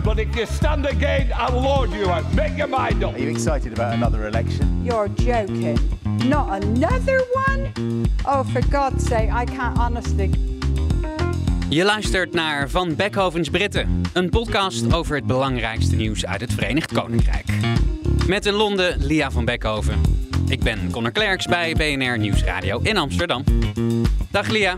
Now. But if you stand again, I'll lord you out. Make your mind up. Are you excited about another election? You're joking. Not another one? Oh, for God's sake, I can't honestly. Je luistert naar Van Beckhovens Britten, een podcast over het belangrijkste nieuws uit het Verenigd Koninkrijk. Met in Londen Lia van Beckhoven. Ik ben Connor Klerks bij BNR Nieuwsradio in Amsterdam. Dag Lia.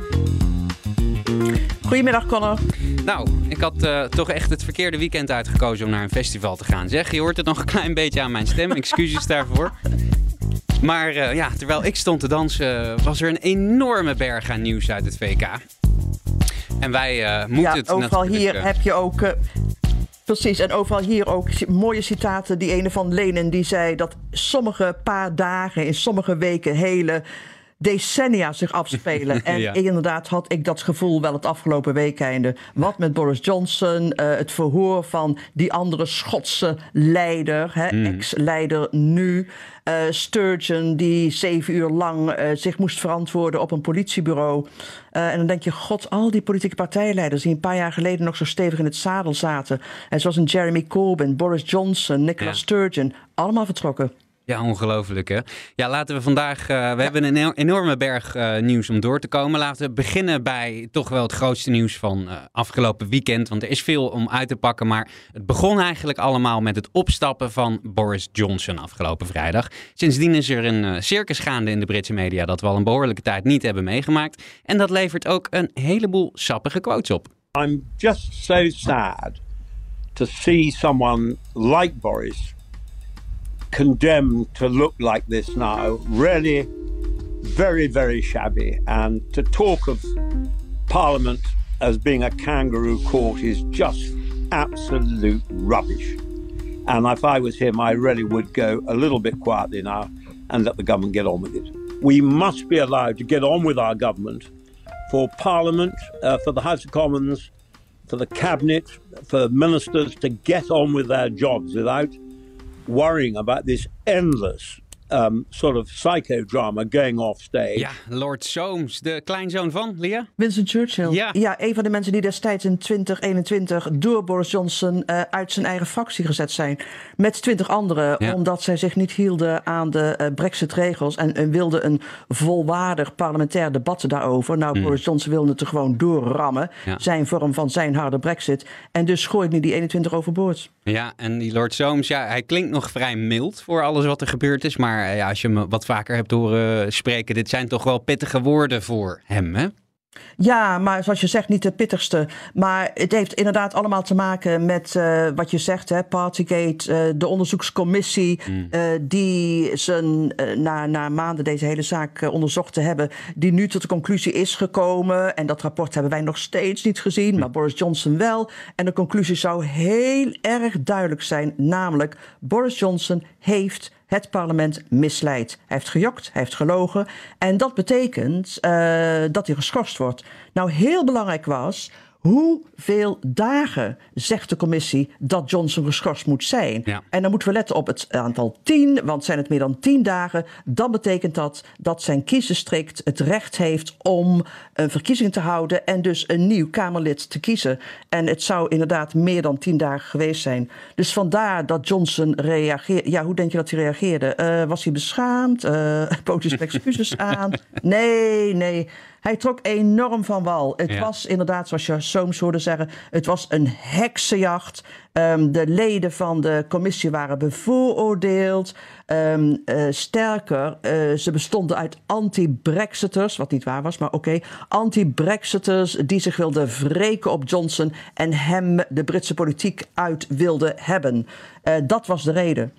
Goedemiddag Connor. Nou, ik had uh, toch echt het verkeerde weekend uitgekozen om naar een festival te gaan. Zeg, je hoort het nog een klein beetje aan mijn stem. Excuses daarvoor. Maar uh, ja, terwijl ik stond te dansen, was er een enorme berg aan nieuws uit het VK. En wij uh, moeten ja, het overal hier heb je ook... Precies, en overal hier ook mooie citaten. Die ene van Lenin die zei dat sommige paar dagen in sommige weken hele decennia zich afspelen. En Ja. inderdaad had ik dat gevoel wel het afgelopen weekende. Wat met Boris Johnson, eh, het verhoor van die andere Schotse leider, hè, ex-leider nu. eh, Sturgeon, die zeven uur lang eh, zich moest verantwoorden op een politiebureau. En dan denk je, god, al die politieke partijleiders die een paar jaar geleden nog zo stevig in het zadel zaten. En zoals een Jeremy Corbyn, Boris Johnson, Nicola Ja. Sturgeon, allemaal vertrokken. Ja, ongelooflijk hè. Ja, laten we vandaag. eh, we hebben een eno- enorme berg eh, nieuws om door te komen. Laten we beginnen bij toch wel het grootste nieuws van eh, afgelopen weekend. Want er is veel om uit te pakken. Maar het begon eigenlijk allemaal met het opstappen van Boris Johnson afgelopen vrijdag. Sindsdien is er een eh, circus gaande in de Britse media dat we al een behoorlijke tijd niet hebben meegemaakt. En dat levert ook een heleboel sappige quotes op. I'm just so sad to see someone like Boris condemned to look like this now. Really, very, very shabby. And to talk of Parliament as being a kangaroo court is just absolute rubbish. And if I was him, I really would go a little bit quietly now and let the government get on with it. We must be allowed to get on with our government for Parliament, uh, for the House of Commons, for the Cabinet, for ministers to get on with their jobs without worrying about this endless um, sort of psychodrama going off stage. Ja, Lord Soames, de kleinzoon van Lia. Winston Churchill. Ja. een van de mensen die destijds in 2021 door Boris Johnson eh, uit zijn eigen fractie gezet zijn. Met twintig anderen, Ja. omdat zij zich niet hielden aan de eh, Brexit-regels. En, en wilden een volwaardig parlementair debat daarover. Nou, Boris Johnson wilde het er gewoon doorrammen. Ja. Zijn vorm van zijn harde Brexit. En dus gooit nu die 21 overboord. Ja, en die Lord Soames, ja, hij klinkt nog vrij mild voor alles wat er gebeurd is. Maar eh, ja, als je hem wat vaker hebt horen spreken, dit zijn toch wel pittige woorden voor hem, hè? Ja, maar zoals je zegt, niet de pittigste. Maar het heeft inderdaad allemaal te maken met eh, wat je zegt, hè, Partygate, eh, de onderzoekscommissie, eh, die zijn, na, na maanden deze hele zaak onderzocht te hebben, die nu tot de conclusie is gekomen. En dat rapport hebben wij nog steeds niet gezien, maar Boris Johnson wel. En de conclusie zou heel erg duidelijk zijn, namelijk Boris Johnson heeft het parlement misleid. Hij heeft gejokt, hij heeft gelogen. En dat betekent eh, dat hij geschorst wordt. Nou, heel belangrijk was. Hoeveel dagen zegt de commissie dat Johnson geschorst moet zijn? Ja. En dan moeten we letten op het aantal 10, want zijn het meer dan 10 dagen, dan betekent dat dat zijn kiesdistrict het recht heeft om een verkiezing te houden en dus een nieuw Kamerlid te kiezen. En het zou inderdaad meer dan 10 dagen geweest zijn. Dus vandaar dat Johnson reageerde. Ja, hoe denk je dat hij reageerde? Eh, was hij beschaamd? Uh, bood hij zijn excuses aan? Nee, nee. Hij trok enorm van wal. Het Ja. was inderdaad, zoals je Soames hoorde zeggen, het was een heksenjacht. Ehm, de leden van de commissie waren bevooroordeeld. Ehm, eh, sterker, eh, ze bestonden uit anti-Brexiters, wat niet waar was, maar oké. Anti-Brexiters die zich wilden wreken op Johnson en hem de Britse politiek uit wilden hebben. Eh, dat was de reden.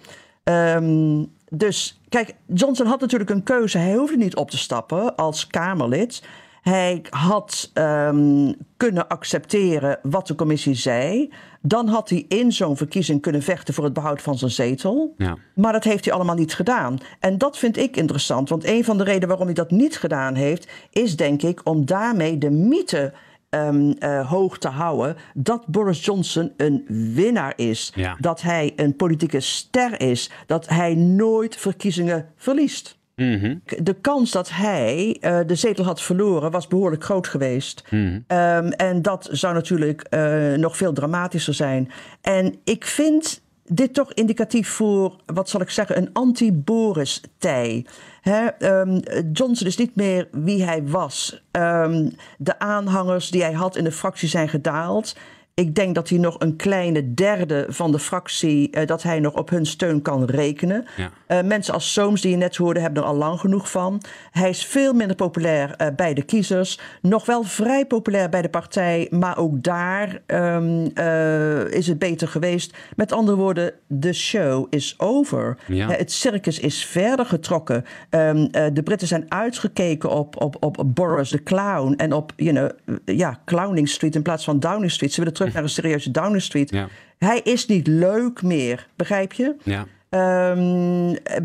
Ehm, dus kijk, Johnson had natuurlijk een keuze. Hij hoefde niet op te stappen als Kamerlid. Hij had ehm, kunnen accepteren wat de commissie zei. Dan had hij in zo'n verkiezing kunnen vechten voor het behoud van zijn zetel. Ja. Maar dat heeft hij allemaal niet gedaan. En dat vind ik interessant. Want een van de redenen waarom hij dat niet gedaan heeft, is denk ik om daarmee de mythe ehm, eh, hoog te houden dat Boris Johnson een winnaar is. Ja. Dat hij een politieke ster is. Dat hij nooit verkiezingen verliest. Mhm. De kans dat hij eh, de zetel had verloren was behoorlijk groot geweest. Mhm. Ehm, en dat zou natuurlijk eh, nog veel dramatischer zijn. En ik vind dit toch indicatief voor, wat zal ik zeggen, een anti-Boris-tij. Ehm, Johnson is niet meer wie hij was. Ehm, de aanhangers die hij had in de fractie zijn gedaald. Ik denk dat hij nog een kleine derde van de fractie, eh, dat hij nog op hun steun kan rekenen. Ja. Eh, mensen als Soames, die je net hoorde, hebben er al lang genoeg van. Hij is veel minder populair eh, bij de kiezers. Nog wel vrij populair bij de partij, maar ook daar ehm, eh, is het beter geweest. Met andere woorden, de show is over. Ja. Het circus is verder getrokken. Ehm, eh, de Britten zijn uitgekeken op, op, op Boris de Clown en op you know, ja, Clowning Street in plaats van Downing Street. Ze willen terug naar een serieuze Downing Street. Ja. Hij is niet leuk meer, begrijp je? Ja.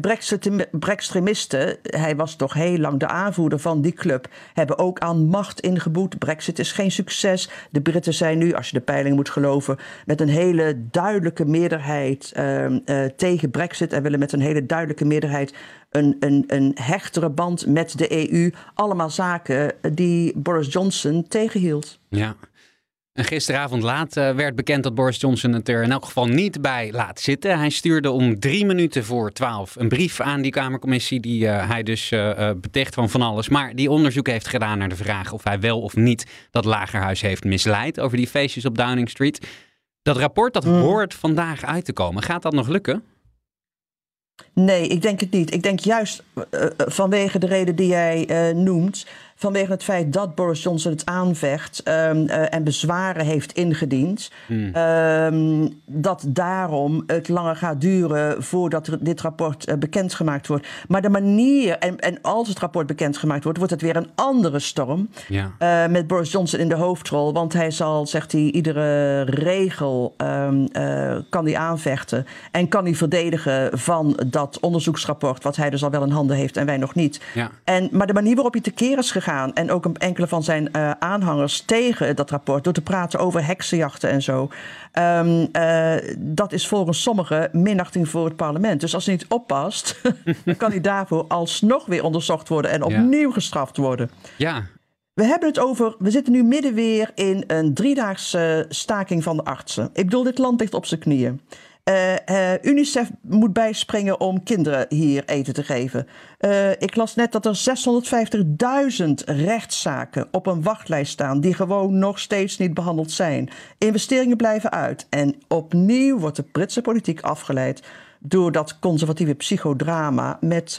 Brexit- Brextremisten, hij was toch heel lang de aanvoerder van die club, hebben ook aan macht ingeboet. Brexit is geen succes. De Britten zijn nu, als je de peiling moet geloven, met een hele duidelijke meerderheid ehm, eh, tegen Brexit en willen met een hele duidelijke meerderheid een, een, een hechtere band met de EU. Allemaal zaken die Boris Johnson tegenhield. Ja. En gisteravond laat eh, werd bekend dat Boris Johnson het er in elk geval niet bij laat zitten. Hij stuurde om drie minuten voor twaalf een brief aan die Kamercommissie die eh, hij dus eh, beticht van van alles. Maar die onderzoek heeft gedaan naar de vraag of hij wel of niet dat Lagerhuis heeft misleid over die feestjes op Downing Street. Dat rapport dat hoort vandaag uit te komen. Gaat dat nog lukken? Nee, ik denk het niet. Ik denk juist vanwege de reden die jij noemt, vanwege het feit dat Boris Johnson het aanvecht ehm, eh, en bezwaren heeft ingediend, ehm, dat daarom het langer gaat duren voordat dit rapport eh, bekendgemaakt wordt. Maar de manier, en, en als het rapport bekendgemaakt wordt, wordt het weer een andere storm. Ja. Eh, met Boris Johnson in de hoofdrol. Want hij zal, zegt hij, iedere regel ehm, eh, kan hij aanvechten. En kan hij verdedigen van dat onderzoeksrapport. Wat hij dus al wel in handen heeft en wij nog niet. Ja. En, maar de manier waarop hij tekeer is gegaan. En ook een enkele van zijn eh, aanhangers tegen dat rapport. Door te praten over heksenjachten en zo. ehm, eh, dat is volgens sommigen minachting voor het parlement. Dus als hij niet oppast. dan kan hij daarvoor alsnog weer onderzocht worden. En opnieuw gestraft worden. Ja. We hebben het over. We zitten nu midden weer in een driedaagse staking van de artsen. Ik bedoel, dit land ligt op zijn knieën. Eh, UNICEF moet bijspringen om kinderen hier eten te geven. Eh, ik las net dat er 650.000 rechtszaken op een wachtlijst staan. die gewoon nog steeds niet behandeld zijn. Investeringen blijven uit. En opnieuw wordt de Britse politiek afgeleid. door dat conservatieve psychodrama met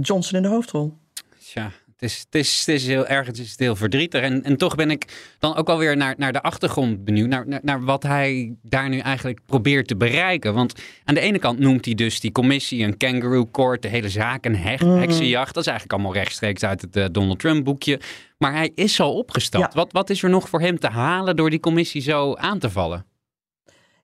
Johnson in de hoofdrol. Tja, is, het is, het is heel erg, het is heel verdrietig. En, en toch ben ik dan ook alweer naar, naar de achtergrond benieuwd. Naar, naar, naar wat hij daar nu eigenlijk probeert te bereiken. Want aan de ene kant noemt hij dus die commissie een kangaroo court. De hele zaak een hek, heksenjacht. Dat is eigenlijk allemaal rechtstreeks uit het eh, Donald Trump boekje. Maar hij is al opgestapt. Ja. Wat, wat is er nog voor hem te halen door die commissie zo aan te vallen?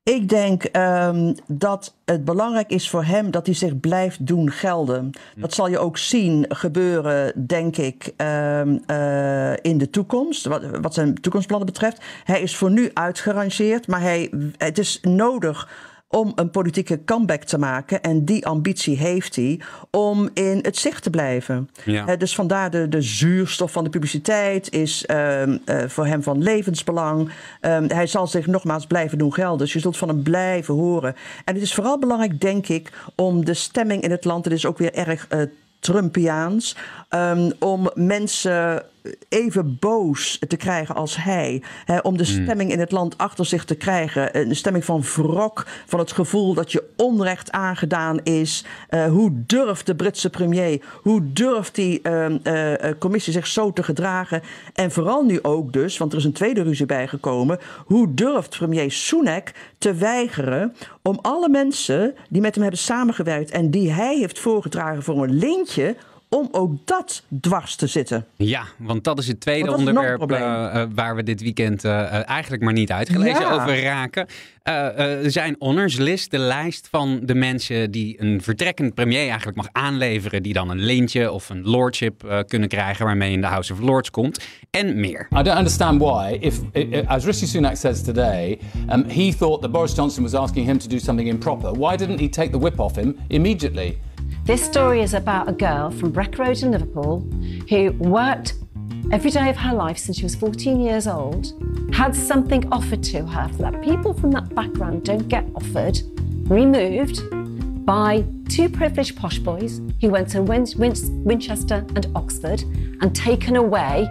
Ik denk ehm, dat het belangrijk is voor hem dat hij zich blijft doen gelden. Dat zal je ook zien gebeuren, denk ik, ehm, eh, in de toekomst. Wat, wat zijn toekomstplannen betreft. Hij is voor nu uitgerangeerd, maar hij, het is nodig om een politieke comeback te maken. En die ambitie heeft hij om in het zicht te blijven. Ja. Eh, dus vandaar de, de zuurstof van de publiciteit is ehm, eh, voor hem van levensbelang. Ehm, hij zal zich nogmaals blijven doen gelden. Dus je zult van hem blijven horen. En het is vooral belangrijk, denk ik, om de stemming in het land. Het is ook weer erg eh, Trumpiaans. ehm, om mensen even boos te krijgen als hij. Hè, om de stemming in het land achter zich te krijgen. Een stemming van wrok, van het gevoel dat je onrecht aangedaan is. Eh, hoe durft de Britse premier, hoe durft die ehm, eh, eh, commissie zich zo te gedragen? En vooral nu ook dus, want er is een tweede ruzie bijgekomen. Hoe durft premier Sunak te weigeren om alle mensen die met hem hebben samengewerkt en die hij heeft voorgedragen voor een lintje om ook dat dwars te zitten. Ja, want dat is het tweede is onderwerp eh, eh, waar we dit weekend eh, eh, eigenlijk maar niet uitgelezen Ja. over raken. Eh, eh, er zijn honors list, de lijst van de mensen die een vertrekkend premier eigenlijk mag aanleveren, die dan een lintje of een lordship eh, kunnen krijgen waarmee in de House of Lords komt en meer. I don't understand why, if, as Rishi Sunak says today, um, he thought that Boris Johnson was asking him to do something improper. Why didn't he take the whip off him immediately? This story is about a girl from Breck Road in Liverpool who worked every day of her life since she was 14 years old, had something offered to her that. People from that background don't get offered, removed by two privileged posh boys who went to Win- Win- Winchester and Oxford and taken away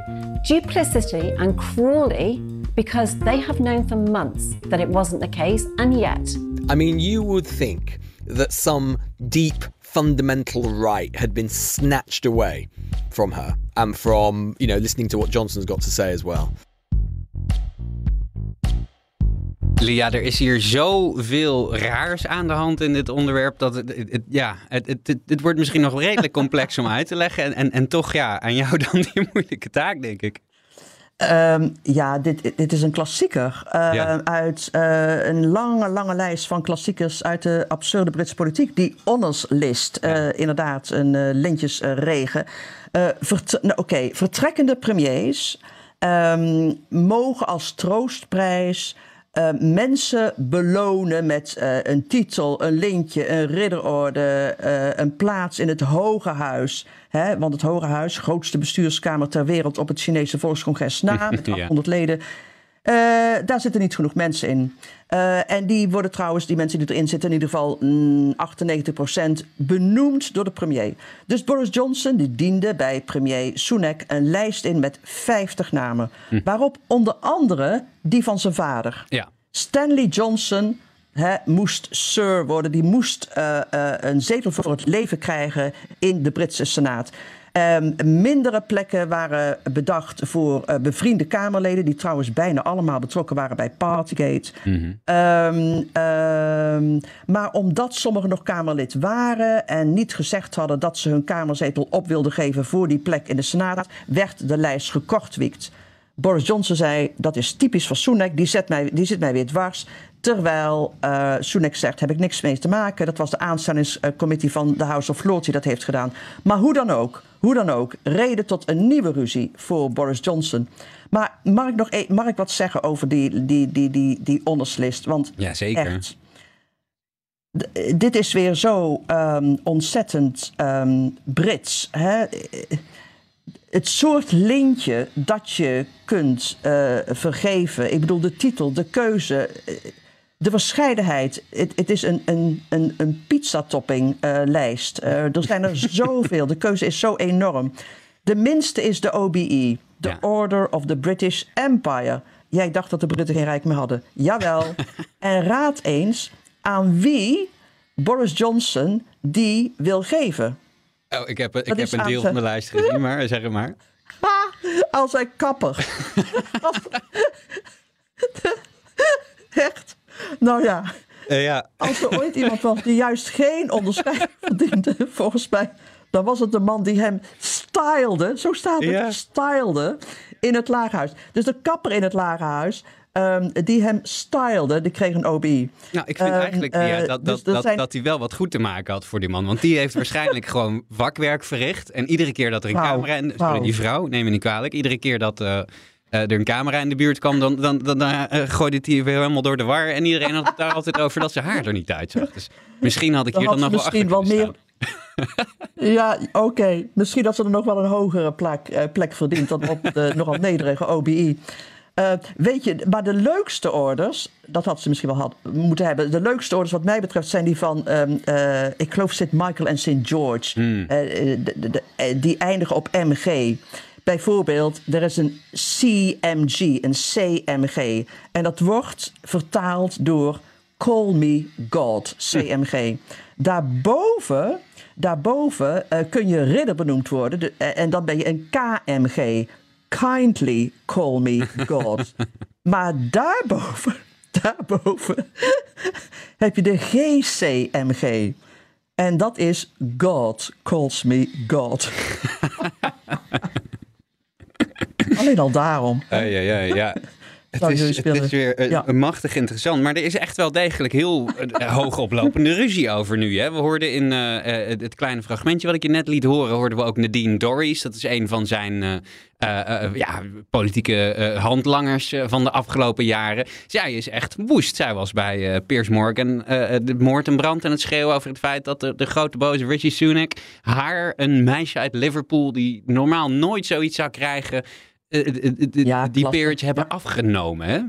duplicity and cruelly because they have known for months that it wasn't the case and yet I mean, you would think that some deep fundamental right had been snatched away from her and from, you know, listening to what Johnson's got to say as well. Lia, er is hier zoveel raars aan de hand in dit onderwerp. Dat het, het- het- ja, het, het, het, het wordt misschien nog redelijk complex om uit te leggen. En, en, en toch, ja, aan jou dan die moeilijke taak, denk ik. Ehm, ja, dit, dit is een klassieker eh, Ja. uit eh, een lange, lange lijst van klassiekers uit de absurde Britse politiek. Die honors list, eh, inderdaad, een lintjesregen. Vert- nou, Oké, vertrekkende premiers ehm, mogen als troostprijs mensen belonen met een titel, een lintje, een ridderorde, een plaats in het Hoge Huis. Hè, want het Hoge Huis, grootste bestuurskamer ter wereld op het Chinese Volkscongres na, met Ja. 800 leden. Eh, daar zitten niet genoeg mensen in. Eh, en die worden trouwens, die mensen die erin zitten, in ieder geval mm, 98% benoemd door de premier. Dus Boris Johnson die diende bij premier Sunak een lijst in met 50 namen. Waarop onder andere die van zijn vader. Ja. Stanley Johnson moest Sir worden. Die moest eh, eh, een zetel voor het leven krijgen in de Britse Senaat. Ehm, mindere plekken waren bedacht voor eh, bevriende Kamerleden, die trouwens bijna allemaal betrokken waren bij Partygate. Ehm, ehm, maar omdat sommigen nog Kamerlid waren en niet gezegd hadden dat ze hun Kamerzetel op wilden geven voor die plek in de Senaat, werd de lijst gekortwiekt. Boris Johnson zei, dat is typisch voor Sunak, die, zet mij, die zit mij weer dwars. Terwijl eh Sunak zegt, heb ik niks mee te maken. Dat was de aanstellingscommissie van de House of Lords die dat heeft gedaan. Maar hoe dan ook, hoe dan ook, reden tot een nieuwe ruzie voor Boris Johnson. Maar mag ik nog e- mag ik wat zeggen over die, die, die, die, die? Want Ja, zeker. echt, dit is weer zo ehm, ontzettend ehm, Brits. Hè? Het soort lintje dat je kunt eh, vergeven. Ik bedoel, de titel, de keuze, eh, de verscheidenheid. Het, het is een, een, een, een pizzatopping-lijst. er zijn er zoveel. De keuze is zo enorm. De minste is de OBE, Ja. Order of the British Empire. Jij dacht dat de Britten geen rijk meer hadden. Jawel. en raad eens aan wie Boris Johnson die wil geven. Oh, ik heb, ik Dat heb een deel van de lijst gezien, maar zeg het maar. Ha, als een kapper. Echt? Nou ja, Eh, ja. als er ooit iemand was die juist geen onderscheiding verdiende, volgens mij, dan was het de man die hem stylede, zo staat het, Ja. stylede in het lagerhuis. Dus de kapper in het lagerhuis, ehm, die hem stylede, die kreeg een OBI. Nou, ik vind Ehm, eigenlijk eh, ja, dat, dus dat, dat, zijn- dat hij wel wat goed te maken had voor die man. Want die heeft waarschijnlijk gewoon vakwerk verricht. En iedere keer dat er een camera... Sorry, die vrouw, neem me niet kwalijk. Iedere keer dat eh, eh, er een camera in de buurt kwam... dan, dan, dan eh, gooide hij weer helemaal door de war. En iedereen had het daar altijd over dat zijn haar er niet uitzag. Dus misschien had ik Dan hier dan had nog wel achter misschien wel meer. Ja, oké. Misschien dat ze er nog wel een hogere plek, eh, plek verdient dan op de nogal nederige OBI. Eh, weet je, maar de leukste orders, dat had ze misschien wel had, moeten hebben. De leukste orders, wat mij betreft, zijn die van, ehm, eh, ik geloof, St. Michael en St. George. Eh, eh, de- de- de- die eindigen op MG. Bijvoorbeeld, er is een CMG, een CMG. En dat wordt vertaald door Call Me God, CMG. Daarboven, daarboven eh, kun je ridder benoemd worden. De- en dan ben je een KMG. Kindly Call Me God. maar daarboven, daarboven heb je de GCMG. En dat is God calls me God. Alleen al daarom. Ja, ja, ja. ja. Het is, het is weer eh, Ja. machtig interessant. Maar er is echt wel degelijk heel eh, hoog oplopende ruzie over nu. Hè? We hoorden in eh, eh, het, kleine fragmentje wat ik je net liet horen... hoorden we ook Nadine Dorries. Dat is een van zijn eh, eh, eh, ja, politieke eh, handlangers eh, van de afgelopen jaren. Zij is echt woest. Zij was bij eh, Piers Morgan eh, de moord en brand en het schreeuwen over het feit... dat de, de grote boze Richie Sunak haar, een meisje uit Liverpool... die normaal nooit zoiets zou krijgen... eh, eh, eh, die peerage hebben afgenomen, hè?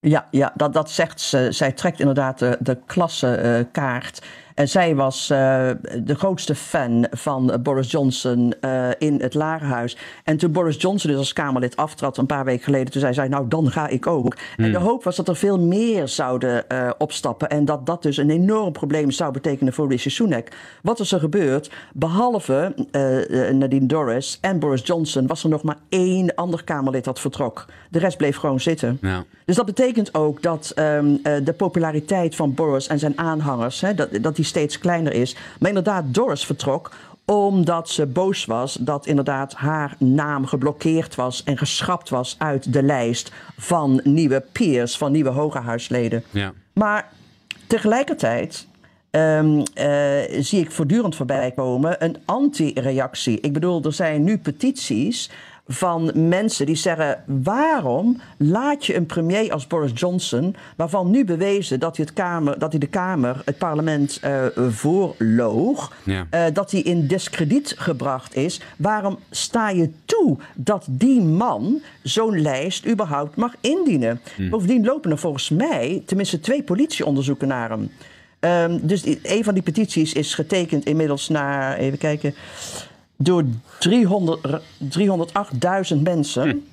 Ja, ja dat, dat zegt ze. Zij trekt inderdaad de, de klassekaart. En zij was eh, de grootste fan van Boris Johnson eh, in het Lagerhuis. En toen Boris Johnson dus als Kamerlid aftrad een paar weken geleden, toen zei zij, nou dan ga ik ook. En de hoop was dat er veel meer zouden eh, opstappen en dat dat dus een enorm probleem zou betekenen voor Rishi Sunak. Wat is er gebeurd? Behalve eh, eh, Nadine Dorris en Boris Johnson was er nog maar één ander Kamerlid dat vertrok. De rest bleef gewoon zitten. Ja. Dus dat betekent ook dat ehm, eh, de populariteit van Boris en zijn aanhangers, hè, dat, dat die steeds kleiner is. Maar inderdaad, Doris vertrok omdat ze boos was dat inderdaad haar naam geblokkeerd was en geschrapt was uit de lijst van nieuwe peers, van nieuwe hoge huisleden. Ja. Maar tegelijkertijd ehm, eh, zie ik voortdurend voorbij komen een anti-reactie. Ik bedoel, er zijn nu petities van mensen die zeggen: waarom laat je een premier als Boris Johnson, waarvan nu bewezen dat hij, het kamer, dat hij de Kamer, het parlement eh voorloog, Ja. eh, dat hij in discrediet gebracht is. Waarom sta je toe dat die man zo'n lijst überhaupt mag indienen? Bovendien lopen er volgens mij tenminste twee politieonderzoeken naar hem. Ehm, dus die- een van die petities is getekend inmiddels naar, even kijken, door 300 r- 308.000 mensen.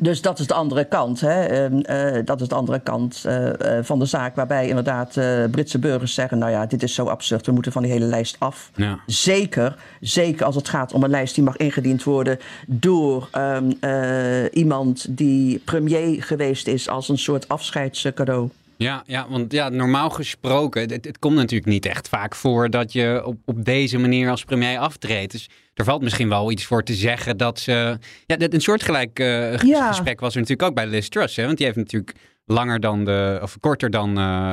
Dus dat is de andere kant. Hè? Ehm, eh, dat is de andere kant eh, eh, van de zaak. Waarbij inderdaad Britse burgers zeggen: Nou ja, dit is zo absurd. We moeten van die hele lijst af. Ja. Zeker, zeker als het gaat om een lijst die mag ingediend worden door ehm, eh, iemand die premier geweest is als een soort afscheidscadeau. Ja, ja, want ja, normaal gesproken, het, het komt natuurlijk niet echt vaak voor dat je op, op deze manier als premier aftreedt. Dus er valt misschien wel iets voor te zeggen dat ze... Ja, dat- een soortgelijk Ja. gesprek was er natuurlijk ook bij Liz Truss. Hè? Want die heeft natuurlijk langer dan de, of korter dan eh,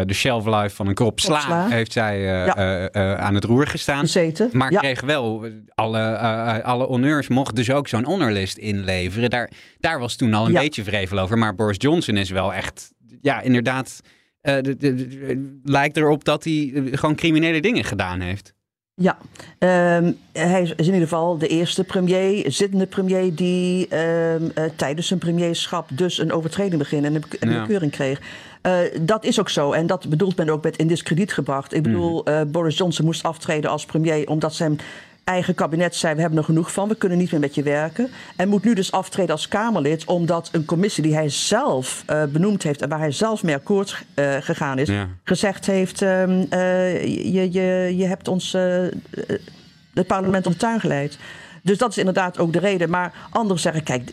eh, de shelf life van een krop sla, sla. heeft zij Ja. aan het roer gestaan. Gezeten. Maar Ja. kreeg wel alle, alle honneurs, mocht dus ook zo'n honorlist inleveren. Daar, daar was toen al een Ja. beetje vrevel over. Maar Boris Johnson is wel echt, ja, inderdaad, eh, de- de- de- lijkt erop dat hij eh, gewoon criminele dingen gedaan heeft. Ja, ehm, hij is in ieder geval de eerste premier, zittende premier, die ehm, eh, tijdens zijn premierschap dus een overtreding begint en een, Ja. bekeuring kreeg. Dat is ook zo en dat bedoelt men ook met in discrediet gebracht. Ik bedoel, Hmm. eh, Boris Johnson moest aftreden als premier omdat zijn eigen kabinet zei: We hebben er genoeg van, we kunnen niet meer met je werken. En moet nu dus aftreden als Kamerlid omdat een commissie die hij zelf eh, benoemd heeft en waar hij zelf mee akkoord eh, gegaan is, Ja. gezegd heeft: ehm, eh, je, je, je hebt ons het parlement om de tuin geleid. Dus dat is inderdaad ook de reden. Maar anderen zeggen, kijk,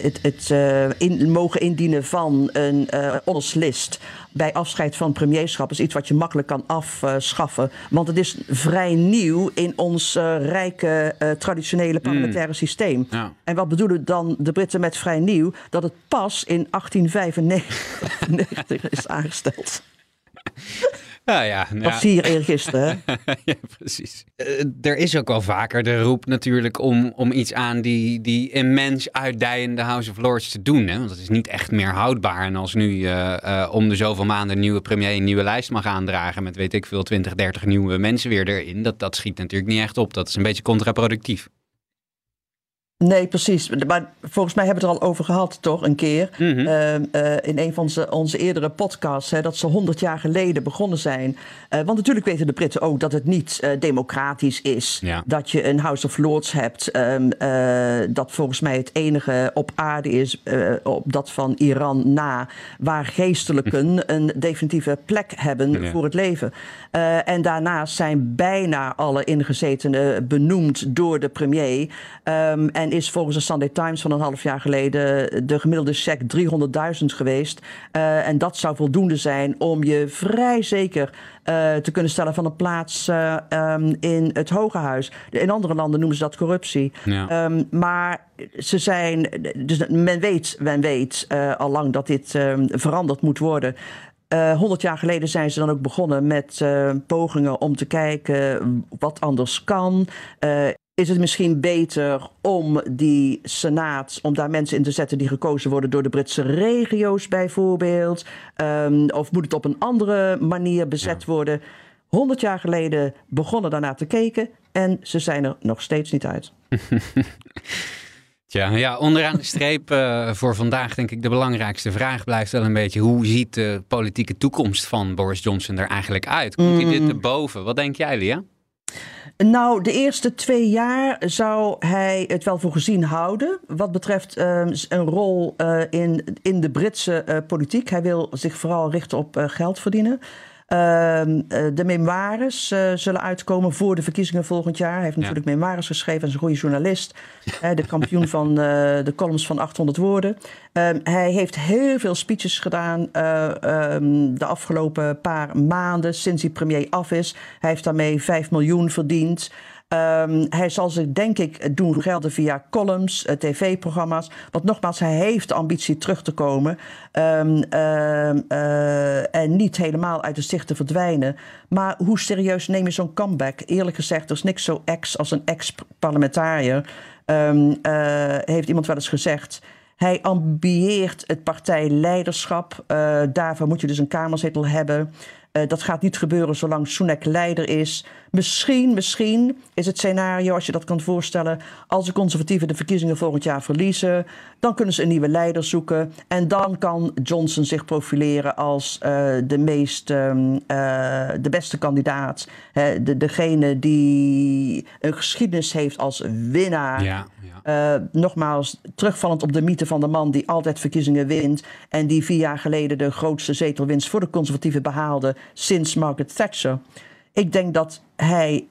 het, het eh, in, mogen indienen van een eh honderslist bij afscheid van premierschap is iets wat je makkelijk kan afschaffen. Want het is vrij nieuw in ons eh, rijke traditionele parlementaire systeem. Ja. En wat bedoelen dan de Britten met vrij nieuw? Dat het pas in 1895 is aangesteld. Ja, ja. Dat ja. zie je eergisteren, ja, precies. Eh, er is ook wel vaker de roep natuurlijk om, om iets aan die, die immens uitdijende House of Lords te doen. Hè? Want het is niet echt meer houdbaar. En als nu eh, eh, om de zoveel maanden een nieuwe premier een nieuwe lijst mag aandragen met weet ik veel 20, 30 nieuwe mensen weer erin. Dat, dat schiet natuurlijk niet echt op. Dat is een beetje contraproductief. Nee, precies. Maar volgens mij hebben we het er al over gehad, toch, een keer. Mhm. Ehm, eh, in een van onze, onze eerdere podcasts, hè, dat ze honderd jaar geleden begonnen zijn. Eh, want natuurlijk weten de Britten ook dat het niet eh, democratisch is. Ja. Dat je een House of Lords hebt, ehm, eh, dat volgens mij het enige op aarde is, op dat van Iran na, waar geestelijken een definitieve plek hebben Ja. voor het leven. En daarnaast zijn bijna alle ingezetenen benoemd door de premier. Ehm, en en is volgens de Sunday Times van een half jaar geleden de gemiddelde check 300.000 geweest. Uh, en dat zou voldoende zijn om je vrij zeker uh, te kunnen stellen van een plaats uh, um, in het Hoge Huis. In andere landen noemen ze dat corruptie. Ja. Um, maar ze zijn, dus men weet, men weet al lang dat dit um, veranderd moet worden. Uh, 100 jaar geleden zijn ze dan ook begonnen met uh, pogingen om te kijken wat anders kan. Uh, is het misschien beter om die senaat, om daar mensen in te zetten die gekozen worden door de Britse regio's bijvoorbeeld? Um, of moet het op een andere manier bezet ja. worden? 100 jaar geleden begonnen daarnaar te kijken en ze zijn er nog steeds niet uit. Tja, ja, onderaan de streep uh, voor vandaag denk ik de belangrijkste vraag blijft wel een beetje... hoe ziet de politieke toekomst van Boris Johnson er eigenlijk uit? Komt hij dit erboven? Wat denk jij, Lia? Nou, de eerste twee jaar zou hij het wel voor gezien houden. Wat betreft uh, een rol uh, in, in de Britse uh, politiek. Hij wil zich vooral richten op geld verdienen. Uh, de memoires uh, zullen uitkomen voor de verkiezingen volgend jaar. Hij heeft natuurlijk ja. memoires geschreven en is een goede journalist. De kampioen van de columns van 800 woorden. hij heeft heel veel speeches gedaan um, de afgelopen paar maanden sinds hij premier af is. Hij heeft daarmee 5 miljoen verdiend. Um, hij zal zich denk ik doen gelden via columns, uh, tv-programma's. Want nogmaals, hij heeft de ambitie terug te komen. Um, uh, uh, en niet helemaal uit de zicht te verdwijnen. Maar hoe serieus neem je zo'n comeback? Eerlijk gezegd, er is niks zo ex als een ex-parlementariër. Um, heeft iemand wel eens gezegd. Hij ambieert het partijleiderschap. Daarvoor moet je dus een kamerzetel hebben. Dat gaat niet gebeuren zolang Sunak leider is. Misschien, misschien is het scenario, als je dat kan voorstellen... als de conservatieven de verkiezingen volgend jaar verliezen... dan kunnen ze een nieuwe leider zoeken. En dan kan Johnson zich profileren als uh, de meest, um, uh, de beste kandidaat. Hè, de, degene die een geschiedenis heeft als winnaar. Ja, ja. Uh, nogmaals, terugvallend op de mythe van de man die altijd verkiezingen wint... en die vier jaar geleden de grootste zetelwinst voor de conservatieven behaalde... sinds Margaret Thatcher. Ik denk dat hij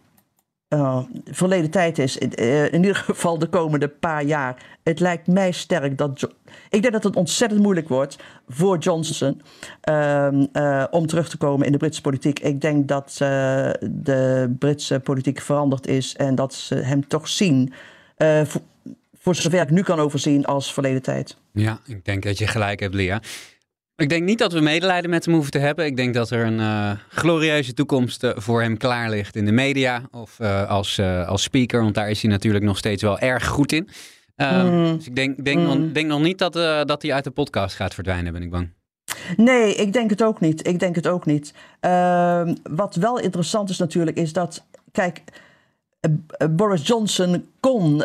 uh, verleden tijd is, uh, in ieder geval de komende paar jaar. Het lijkt mij sterk dat. Ik denk dat het ontzettend moeilijk wordt voor Johnson uh, om terug te komen in de Britse politiek. Ik denk dat de Britse politiek veranderd is en dat ze hem toch zien. Voor, voor zover ik nu kan overzien als verleden tijd. Ja, ik denk dat je gelijk hebt, Lia. Ik denk niet dat we medelijden met hem hoeven te hebben. Ik denk dat er een uh, glorieuze toekomst uh, voor hem klaar ligt in de media of uh, als, als speaker. Want daar is hij natuurlijk nog steeds wel erg goed in. Mm. Dus ik denk, denk, mm. nog, denk nog niet dat, dat hij uit de podcast gaat verdwijnen, ben ik bang. Nee, ik denk het ook niet. Ik denk het ook niet. wat wel interessant is natuurlijk, is dat, kijk, Boris Johnson kon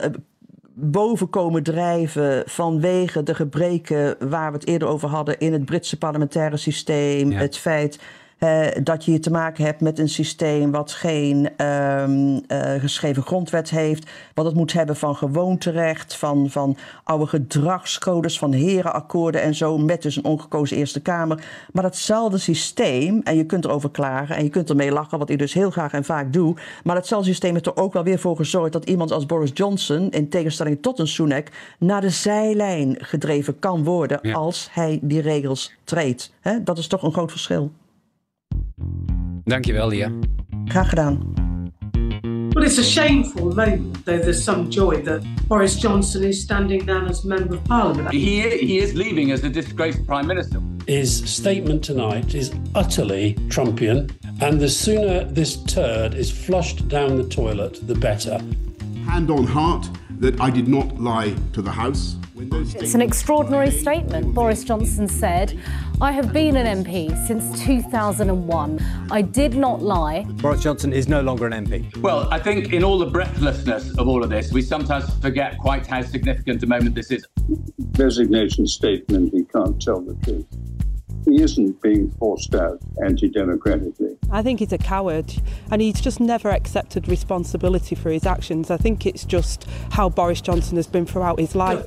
boven komen drijven vanwege de gebreken waar we het eerder over hadden in het Britse parlementaire systeem. Ja. Het feit uh, dat je hier te maken hebt met een systeem wat geen um, uh, geschreven grondwet heeft. Wat het moet hebben van gewoonterecht, van, van oude gedragscodes, van herenakkoorden en zo. Met dus een ongekozen Eerste Kamer. Maar datzelfde systeem, en je kunt erover klagen en je kunt ermee lachen, wat ik dus heel graag en vaak doe. Maar datzelfde systeem heeft er ook wel weer voor gezorgd dat iemand als Boris Johnson, in tegenstelling tot een Sunak, naar de zijlijn gedreven kan worden ja. als hij die regels treedt. He, dat is toch een groot verschil. Dankjewel, Lia. Graag gedaan. Well, it's a shameful moment, though there's some joy that Boris Johnson is standing down as Member of Parliament. He, he is leaving as the disgraced Prime Minister. His statement tonight is utterly Trumpian, and the sooner this turd is flushed down the toilet, the better. Hand on heart that I did not lie to the House. It's an extraordinary statement. Boris Johnson said, I have been an MP since 2001. I did not lie. Boris Johnson is no longer an MP. Well, I think in all the breathlessness of all of this, we sometimes forget quite how significant a moment this is. Resignation statement, he can't tell the truth. He isn't being forced out anti democratically. I think he's a coward and he's just never accepted responsibility for his actions. I think it's just how Boris Johnson has been throughout his life.